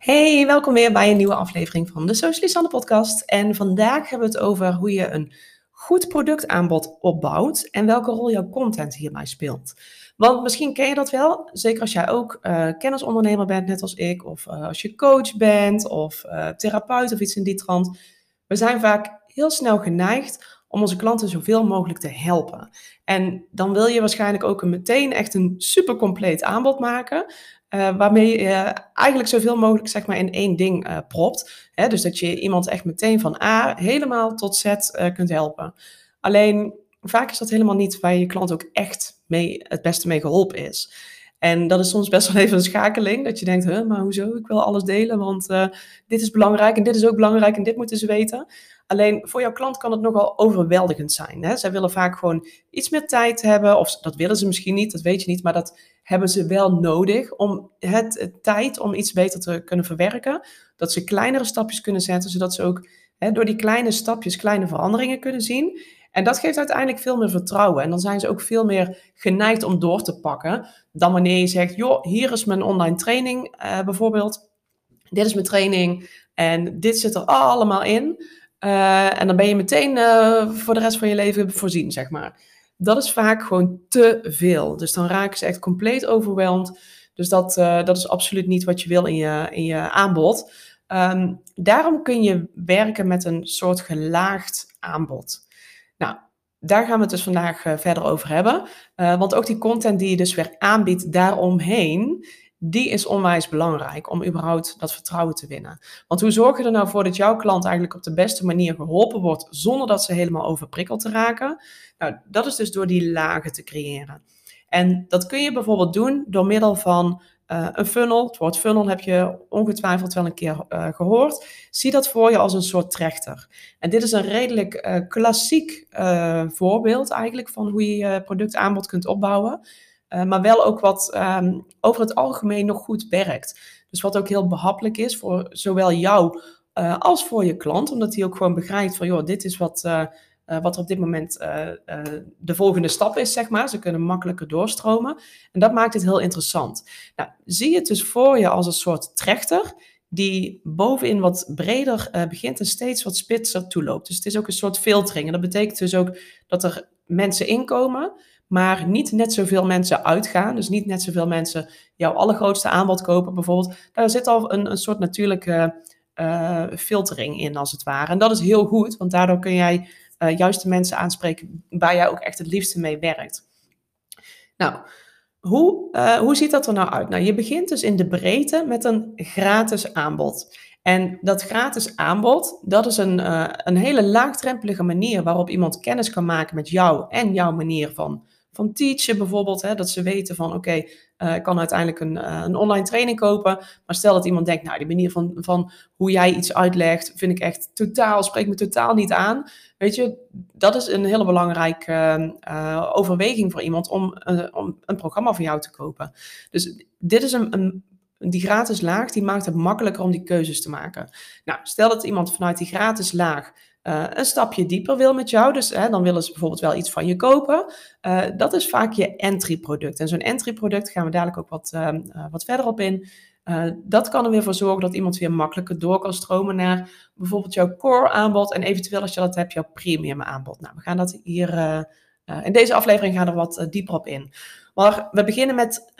Hey, welkom weer bij een nieuwe aflevering van de Socialisande podcast. En vandaag hebben we het over hoe je een goed productaanbod opbouwt en welke rol jouw content hierbij speelt. Want misschien ken je dat wel, zeker als jij ook uh, kennisondernemer bent, net als ik, of uh, als je coach bent, of uh, therapeut of iets in die trant. We zijn vaak heel snel geneigd om onze klanten zoveel mogelijk te helpen. En dan wil je waarschijnlijk ook een meteen echt een super compleet aanbod maken. Uh, waarmee je eigenlijk zoveel mogelijk zeg maar, in één ding uh, propt. Hè? Dus dat je iemand echt meteen van A helemaal tot Z uh, kunt helpen. Alleen vaak is dat helemaal niet waar je klant ook echt mee, het beste mee geholpen is. En dat is soms best wel even een schakeling. Dat je denkt, huh, maar hoezo? Ik wil alles delen, want dit is belangrijk en dit is ook belangrijk en dit moeten ze weten. Alleen voor jouw klant kan het nogal overweldigend zijn. Hè? Zij willen vaak gewoon iets meer tijd hebben, of dat willen ze misschien niet, dat weet je niet, maar dat hebben ze wel nodig om het, het tijd om iets beter te kunnen verwerken. Dat ze kleinere stapjes kunnen zetten, zodat ze ook hè, door die kleine stapjes kleine veranderingen kunnen zien. En dat geeft uiteindelijk veel meer vertrouwen. En dan zijn ze ook veel meer geneigd om door te pakken dan wanneer je zegt, joh, hier is mijn online training uh, bijvoorbeeld. Dit is mijn training en dit zit er allemaal in. Uh, en dan ben je meteen uh, voor de rest van je leven voorzien, zeg maar. Dat is vaak gewoon te veel. Dus dan raken ze echt compleet overweldigd. Dus dat, uh, dat is absoluut niet wat je wil in je, in je aanbod. Um, daarom kun je werken met een soort gelaagd aanbod. Nou, daar gaan we het dus vandaag verder over hebben. want ook die content die je dus weer aanbiedt daaromheen, die is onwijs belangrijk om überhaupt dat vertrouwen te winnen. Want hoe zorg je er nou voor dat jouw klant eigenlijk op de beste manier geholpen wordt zonder dat ze helemaal overprikkeld te raken? Nou, dat is dus door die lagen te creëren. En dat kun je bijvoorbeeld doen door middel van uh, een funnel. Het woord funnel heb je ongetwijfeld wel een keer uh, gehoord. Zie dat voor je als een soort trechter. En dit is een redelijk uh, klassiek voorbeeld eigenlijk van hoe je je productaanbod kunt opbouwen. Uh, maar wel ook wat um, over het algemeen nog goed werkt. Dus wat ook heel behappelijk is voor zowel jou uh, als voor je klant. Omdat hij ook gewoon begrijpt van, joh, dit is wat, uh, wat op dit moment de volgende stap is, zeg maar. Ze kunnen makkelijker doorstromen. En dat maakt het heel interessant. Nou, zie het dus voor je als een soort trechter die bovenin wat breder begint en steeds wat spitser toeloopt. Dus het is ook een soort filtering. En dat betekent dus ook dat er mensen inkomen maar niet net zoveel mensen uitgaan. Dus niet net zoveel mensen jouw allergrootste aanbod kopen bijvoorbeeld. Daar zit al een, een soort natuurlijke uh, filtering in, als het ware. En dat is heel goed, want daardoor kun jij uh, juist de mensen aanspreken waar jij ook echt het liefste mee werkt. Nou, hoe, uh, hoe ziet dat er nou uit? Nou, je begint dus in de breedte met een gratis aanbod. En dat gratis aanbod, dat is een, een hele laagdrempelige manier waarop iemand kennis kan maken met jou en jouw manier van van teachen bijvoorbeeld. Hè, dat ze weten van oké, uh, ik kan uiteindelijk een, uh, een online training kopen. Maar stel dat iemand denkt, nou die manier van, van hoe jij iets uitlegt, vind ik echt totaal, spreekt me totaal niet aan. Weet je, dat is een hele belangrijke uh, overweging voor iemand om, om een programma van jou te kopen. Dus dit is een, een die gratis laag, die maakt het makkelijker om die keuzes te maken. Nou, stel dat iemand vanuit die gratis laag uh, een stapje dieper wil met jou. Dus hè, dan willen ze bijvoorbeeld wel iets van je kopen. Uh, dat is vaak je entry product. En zo'n entry product gaan we dadelijk ook wat, uh, wat verder op in. dat kan er weer voor zorgen dat iemand weer makkelijker door kan stromen naar bijvoorbeeld jouw core aanbod. En eventueel als je dat hebt, jouw premium aanbod. Nou, we gaan dat hier in deze aflevering gaan er wat dieper op in. Maar we beginnen met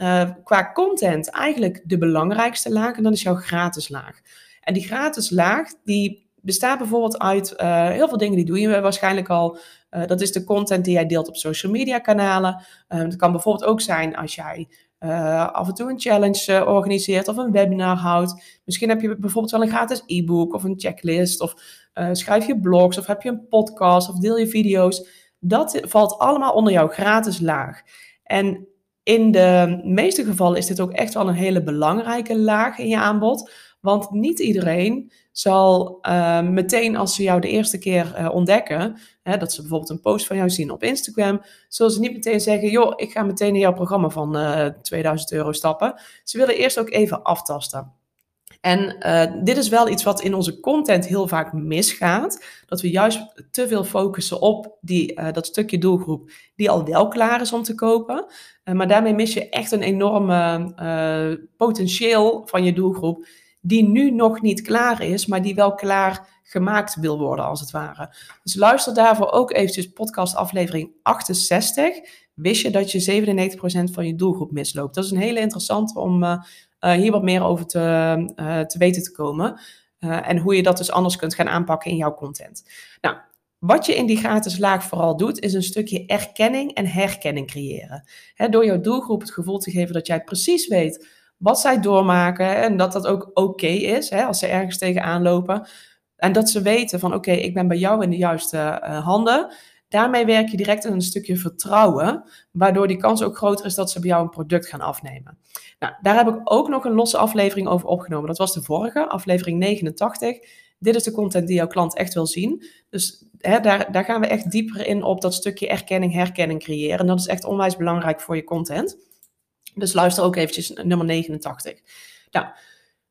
qua content eigenlijk de belangrijkste laag. En dat is jouw gratis laag. En die gratis laag, die bestaat bijvoorbeeld uit uh, heel veel dingen die doe je waarschijnlijk al. Uh, dat is de content die jij deelt op social media kanalen. Uh, kan bijvoorbeeld ook zijn als jij af en toe een challenge organiseert of een webinar houdt. Misschien heb je bijvoorbeeld wel een gratis e-book of een checklist. Of schrijf je blogs of heb je een podcast of deel je video's. Dat valt allemaal onder jouw gratis laag. En in de meeste gevallen is dit ook echt wel een hele belangrijke laag in je aanbod. Want niet iedereen zal uh, meteen als ze jou de eerste keer uh, ontdekken, hè, dat ze bijvoorbeeld een post van jou zien op Instagram, zullen ze niet meteen zeggen, joh, ik ga meteen in jouw programma van uh, eh, 2000 euro stappen. Ze willen eerst ook even aftasten. En dit is wel iets wat in onze content heel vaak misgaat. Dat we juist te veel focussen op die, dat stukje doelgroep die al wel klaar is om te kopen. maar daarmee mis je echt een enorme potentieel van je doelgroep die nu nog niet klaar is, maar die wel klaar gemaakt wil worden, als het ware. Dus luister daarvoor ook eventjes podcast aflevering 68. Wist je dat je 97% van je doelgroep misloopt? Dat is een hele interessante om uh, hier wat meer over te, uh, te weten te komen. en hoe je dat dus anders kunt gaan aanpakken in jouw content. Nou, wat je in die gratis laag vooral doet, is een stukje erkenning en herkenning creëren. door jouw doelgroep het gevoel te geven dat jij precies weet wat zij doormaken en dat dat ook oké is als ze ergens tegenaan lopen. En dat ze weten van oké, ik ben bij jou in de juiste uh, handen. Daarmee werk je direct in een stukje vertrouwen, waardoor die kans ook groter is dat ze bij jou een product gaan afnemen. Nou, daar heb ik ook nog een losse aflevering over opgenomen. Dat was de vorige, aflevering 89. Dit is de content die jouw klant echt wil zien. Dus hè, daar, daar gaan we echt dieper in op dat stukje erkenning, herkenning creëren. En dat is echt onwijs belangrijk voor je content. Dus luister ook eventjes nummer 89. Nou,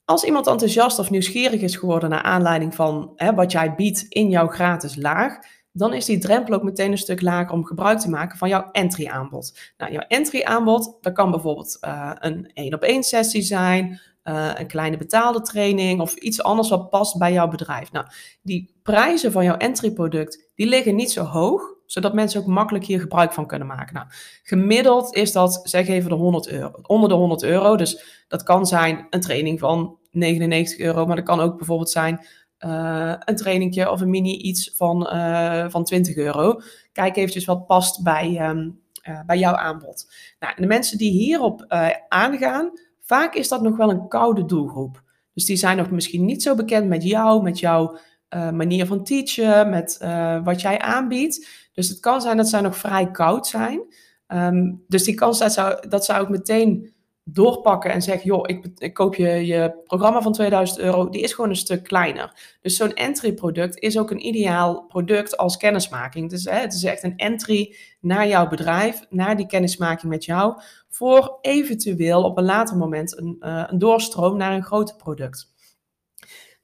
als iemand enthousiast of nieuwsgierig is geworden naar aanleiding van hè, wat jij biedt in jouw gratis laag, dan is die drempel ook meteen een stuk lager om gebruik te maken van jouw entry aanbod. Nou, jouw entry aanbod, dat kan bijvoorbeeld uh, een één op één sessie zijn, uh, een kleine betaalde training of iets anders wat past bij jouw bedrijf. Nou, die prijzen van jouw entry product, die liggen niet zo hoog, zodat mensen ook makkelijk hier gebruik van kunnen maken. Nou, gemiddeld is dat, zeg even de 100 euro, onder de 100 euro. Dus dat kan zijn een training van 99 euro, maar dat kan ook bijvoorbeeld zijn uh, een trainingje of een mini iets van, uh, van 20 euro. Kijk eventjes wat past bij, um, uh, bij jouw aanbod. Nou, de mensen die hierop aangaan, vaak is dat nog wel een koude doelgroep. Dus die zijn nog misschien niet zo bekend met jou, met jouw manier van teachen, met wat jij aanbiedt. Dus het kan zijn dat zij nog vrij koud zijn. Um, dus die kans dat zou, dat zou ik meteen doorpakken en zeg, joh, ik, ik, koop je je programma van 2000 euro, die is gewoon een stuk kleiner. Dus zo'n entry product is ook een ideaal product als kennismaking. Dus hè, het is echt een entry naar jouw bedrijf, naar die kennismaking met jou, voor eventueel op een later moment een, uh, een doorstroom naar een groter product.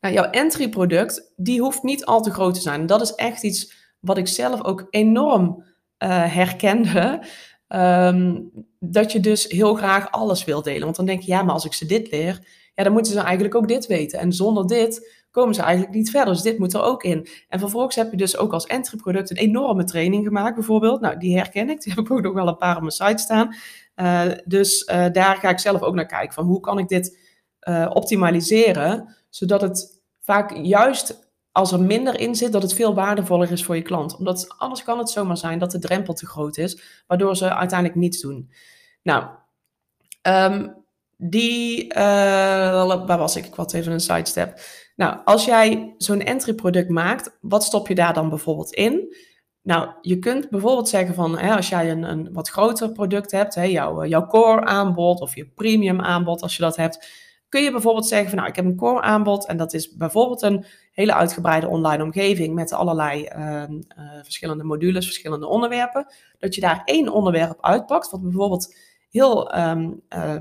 Nou, jouw entry product, die hoeft niet al te groot te zijn. Dat is echt iets wat ik zelf ook enorm uh, herkende. Um, dat je dus heel graag alles wil delen. Want dan denk je, ja, maar als ik ze dit leer, ja, dan moeten ze eigenlijk ook dit weten. En zonder dit komen ze eigenlijk niet verder. Dus dit moet er ook in. En vervolgens heb je dus ook als entry product een enorme training gemaakt, bijvoorbeeld. Nou, die herken ik. Die heb ik ook nog wel een paar op mijn site staan. Uh, dus uh, daar ga ik zelf ook naar kijken. Van hoe kan ik dit optimaliseren, zodat het vaak juist als er minder in zit, dat het veel waardevoller is voor je klant. Omdat anders kan het zomaar zijn dat de drempel te groot is, waardoor ze uiteindelijk niets doen. Nou, um, die, uh, waar was ik? Ik had even een sidestep. Nou, als jij zo'n entry product maakt, wat stop je daar dan bijvoorbeeld in? Nou, je kunt bijvoorbeeld zeggen van, hè, als jij een, een wat groter product hebt, hè, jouw, jouw core aanbod of je premium aanbod, als je dat hebt, kun je bijvoorbeeld zeggen van nou, ik heb een core aanbod en dat is bijvoorbeeld een hele uitgebreide online omgeving met allerlei uh, uh, verschillende modules, verschillende onderwerpen. Dat je daar één onderwerp uitpakt, wat bijvoorbeeld heel um, uh,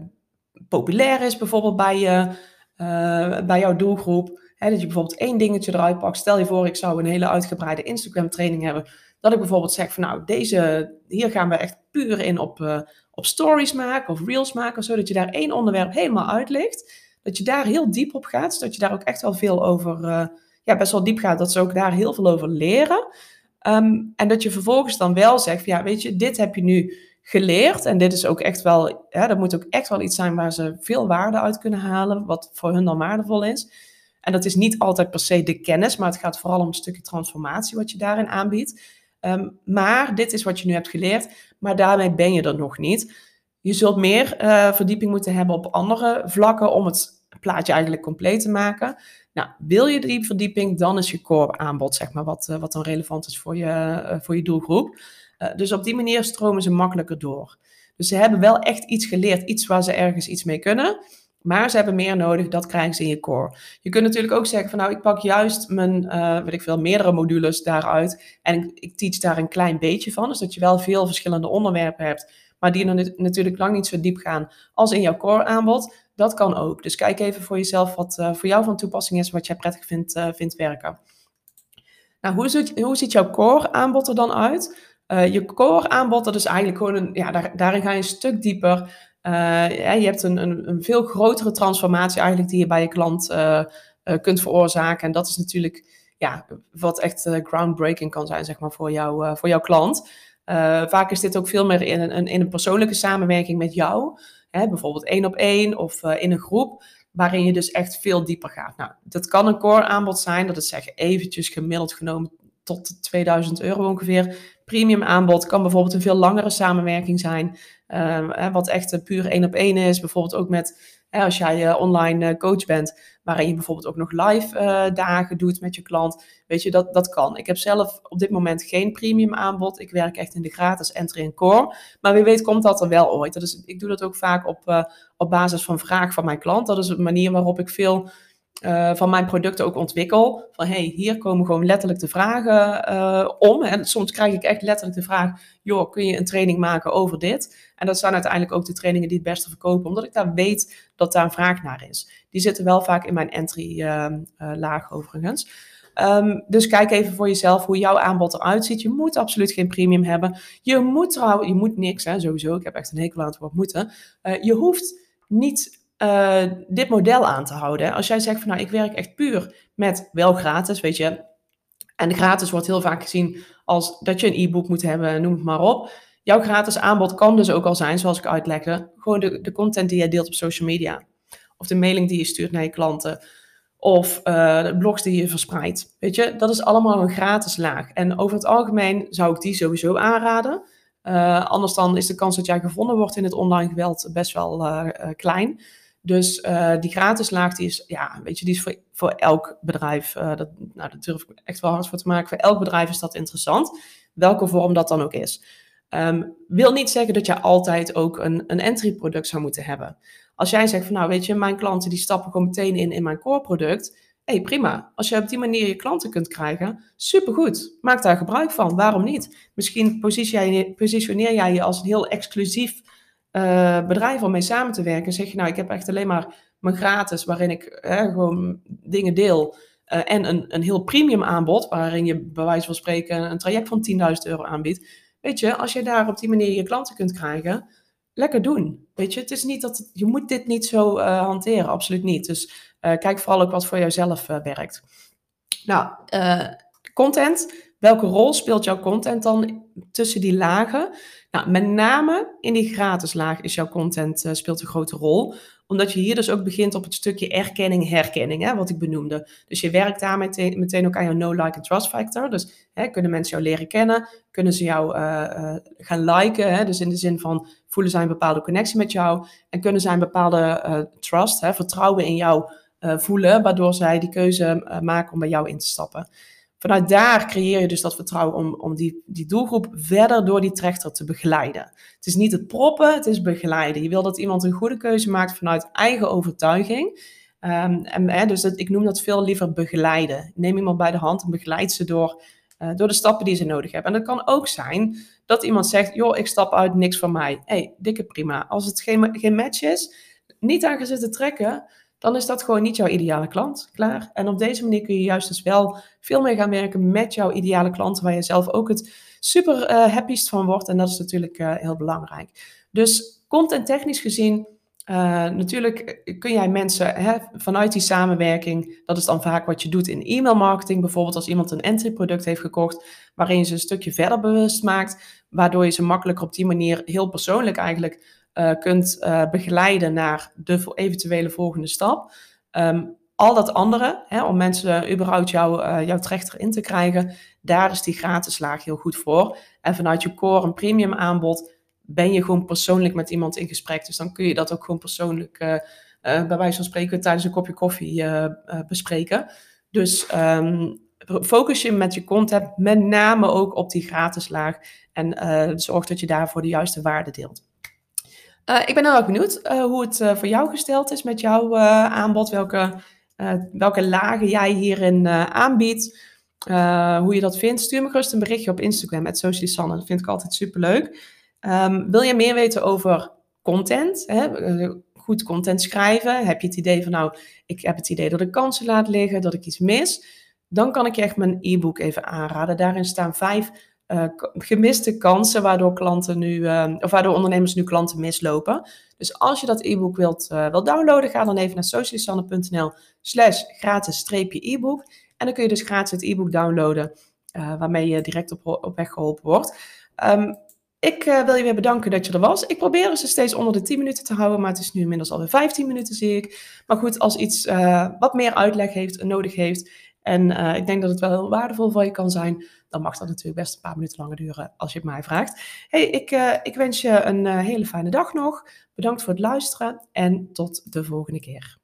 populair is, bijvoorbeeld bij, je, uh, bij jouw doelgroep. Dat je bijvoorbeeld één dingetje eruit pakt. Stel je voor, ik zou een hele uitgebreide Instagram training hebben. Dat ik bijvoorbeeld zeg van nou, deze, hier gaan we echt puur in op, op stories maken of reels maken. Zodat je daar één onderwerp helemaal uitlicht dat je daar heel diep op gaat. Zodat je daar ook echt wel veel over, uh, ja, best wel diep gaat. Dat ze ook daar heel veel over leren. Um, en dat je vervolgens dan wel zegt, ja, weet je, dit heb je nu geleerd. En dit is ook echt wel, dat moet ook echt wel iets zijn waar ze veel waarde uit kunnen halen. Wat voor hun dan waardevol is. En dat is niet altijd per se de kennis, maar het gaat vooral om een stukje transformatie wat je daarin aanbiedt. Um, maar dit is wat je nu hebt geleerd, maar daarmee ben je er nog niet. Je zult meer uh, verdieping moeten hebben op andere vlakken om het plaatje eigenlijk compleet te maken. Nou, wil je die verdieping, dan is je core aanbod, zeg maar, wat, uh, wat dan relevant is voor je, uh, voor je doelgroep. dus op die manier stromen ze makkelijker door. Dus ze hebben wel echt iets geleerd, iets waar ze ergens iets mee kunnen. Maar ze hebben meer nodig, dat krijgen ze in je core. Je kunt natuurlijk ook zeggen van nou, ik pak juist mijn, uh, weet ik veel, meerdere modules daaruit. En ik, ik teach daar een klein beetje van. Dus dat je wel veel verschillende onderwerpen hebt maar die er natuurlijk lang niet zo diep gaan als in jouw core aanbod. Dat kan ook. Dus kijk even voor jezelf wat uh, voor jou van toepassing is, wat jij prettig vindt, uh, vindt werken. Nou, hoe ziet, hoe ziet jouw core aanbod er dan uit? Uh, je core aanbod, dat is eigenlijk gewoon een, ja, daar, daarin ga je een stuk dieper je hebt een, een, een, veel grotere transformatie eigenlijk die je bij je klant kunt veroorzaken. En dat is natuurlijk ja, wat echt groundbreaking kan zijn zeg maar, voor, jou, voor jouw klant. Vaak is dit ook veel meer in een, in een persoonlijke samenwerking met jou. Hè, bijvoorbeeld één op één of in een groep waarin je dus echt veel dieper gaat. Nou, dat kan een core aanbod zijn, dat is zeggen eventjes gemiddeld genomen tot 2000 euro ongeveer. Premium aanbod kan bijvoorbeeld een veel langere samenwerking zijn, uh, wat echt puur één op één is. Bijvoorbeeld ook met als jij uh, online uh, coach bent, waarin je bijvoorbeeld ook nog live uh, dagen doet met je klant. Weet je, dat, dat kan. Ik heb zelf op dit moment geen premium aanbod. Ik werk echt in de gratis entry en core. Maar wie weet komt dat er wel ooit. Dat is, ik doe dat ook vaak op, op basis van vraag van mijn klant. Dat is een manier waarop ik veel uh, van mijn producten ook ontwikkel. Van hey, hier komen gewoon letterlijk de vragen uh, om. En soms krijg ik echt letterlijk de vraag: joh, kun je een training maken over dit? En dat zijn uiteindelijk ook de trainingen die het beste verkopen, omdat ik daar weet dat daar een vraag naar is. Die zitten wel vaak in mijn entry-laag uh, overigens. Um, dus kijk even voor jezelf hoe jouw aanbod eruit ziet. Je moet absoluut geen premium hebben. Je moet trouwens, je moet niks, hè, sowieso. Ik heb echt een hekel aan het woord moeten. je hoeft niet uh, dit model aan te houden. Als jij zegt van nou, ik werk echt puur met wel gratis, weet je. En gratis wordt heel vaak gezien als dat je een e-book moet hebben, noem het maar op. Jouw gratis aanbod kan dus ook al zijn, zoals ik uitlegde, gewoon de, de content die jij deelt op social media. Of de mailing die je stuurt naar je klanten. Of uh, de blogs die je verspreidt. Weet je, dat is allemaal een gratis laag. En over het algemeen zou ik die sowieso aanraden. Uh, anders dan is de kans dat jij gevonden wordt in het online geweld best wel klein. Dus uh, die gratis laag, die is, ja, weet je, die is voor, voor elk bedrijf, uh, dat, nou, daar durf ik echt wel hard voor te maken. Voor elk bedrijf is dat interessant, welke vorm dat dan ook is. Um, wil niet zeggen dat je altijd ook een, een entry product zou moeten hebben. Als jij zegt van nou weet je, mijn klanten die stappen gewoon meteen in in mijn core product. hey, prima. Als je op die manier je klanten kunt krijgen, supergoed. Maak daar gebruik van. Waarom niet? Misschien positioneer jij je als een heel exclusief uh, bedrijf om mee samen te werken, zeg je nou, ik heb echt alleen maar mijn gratis, waarin ik gewoon dingen deel. Uh, en een, een heel premium aanbod, waarin je bij wijze van spreken een traject van 10.000 euro aanbiedt. Weet je, als je daar op die manier je klanten kunt krijgen, lekker doen. Weet je, het is niet dat je moet dit niet zo uh, hanteren, absoluut niet. Dus kijk vooral ook wat voor jouzelf werkt. Nou, content. Welke rol speelt jouw content dan tussen die lagen? Nou, met name in die gratis laag is jouw content uh, speelt een grote rol. Omdat je hier dus ook begint op het stukje erkenning, herkenning, hè, wat ik benoemde. Dus je werkt daar meteen, ook aan jouw no, like en trust factor. Dus hè, kunnen mensen jou leren kennen? Kunnen ze jou uh, uh, gaan liken? Hè? Dus in de zin van voelen zij een bepaalde connectie met jou? En kunnen zij een bepaalde trust, hè, vertrouwen in jou voelen, waardoor zij die keuze maken om bij jou in te stappen. Vanuit daar creëer je dus dat vertrouwen om, om die, die doelgroep verder door die trechter te begeleiden. Het is niet het proppen, het is begeleiden. Je wil dat iemand een goede keuze maakt vanuit eigen overtuiging. Um, en, hè, dus ik noem dat veel liever begeleiden. Neem iemand bij de hand en begeleid ze door, uh, door de stappen die ze nodig hebben. En dat kan ook zijn dat iemand zegt, joh, ik stap uit, niks van mij. hey, dikke prima. Als het geen, geen match is, niet aan zitten trekken, dan is dat gewoon niet jouw ideale klant. Klaar. En op deze manier kun je juist dus wel veel meer gaan werken met jouw ideale klanten, waar je zelf ook het super uh, happiest van wordt. En dat is natuurlijk uh, heel belangrijk. Dus content technisch gezien, uh, natuurlijk kun jij mensen hè, vanuit die samenwerking, dat is dan vaak wat je doet in e-mail marketing, bijvoorbeeld als iemand een entry product heeft gekocht, waarin je ze een stukje verder bewust maakt, waardoor je ze makkelijker op die manier heel persoonlijk eigenlijk uh, kunt uh, begeleiden naar de eventuele volgende stap. Um, al dat andere, hè, om mensen überhaupt uh, jouw trechter in te krijgen, daar is die gratis laag heel goed voor. En vanuit je core een premium aanbod ben je gewoon persoonlijk met iemand in gesprek. Dus dan kun je dat ook gewoon persoonlijk, bij wijze van spreken, tijdens een kopje koffie bespreken. Dus um, focus je met je content met name ook op die gratis laag en zorg dat je daarvoor de juiste waarde deelt. Uh, ik ben heel erg benieuwd uh, hoe het uh, voor jou gesteld is met jouw aanbod. Welke, welke lagen jij hierin aanbiedt. hoe je dat vindt. Stuur me gerust een berichtje op Instagram. Met Socialisanne. Dat vind ik altijd superleuk. Um, wil je meer weten over content? Hè? goed content schrijven. Heb je het idee van nou, ik heb het idee dat ik kansen laat liggen. Dat ik iets mis. Dan kan ik je echt mijn e-book even aanraden. Daarin staan vijf uh, gemiste kansen waardoor klanten nu, uh, of waardoor ondernemers nu klanten mislopen. Dus als je dat e-book wilt, uh, wilt downloaden, ga dan even naar socialisanne.nl slash gratis e-book. En dan kun je dus gratis het e-book downloaden, waarmee je direct op, weg geholpen wordt. Um, ik wil je weer bedanken dat je er was. Ik probeer ze steeds onder de 10 minuten te houden, maar het is nu inmiddels alweer 15 minuten, zie ik. Maar goed, als iets wat meer uitleg heeft, nodig heeft, en uh, ik denk dat het wel heel waardevol voor je kan zijn, dan mag dat natuurlijk best een paar minuten langer duren als je het mij vraagt. Hey, ik, ik wens je een hele fijne dag nog. Bedankt voor het luisteren en tot de volgende keer.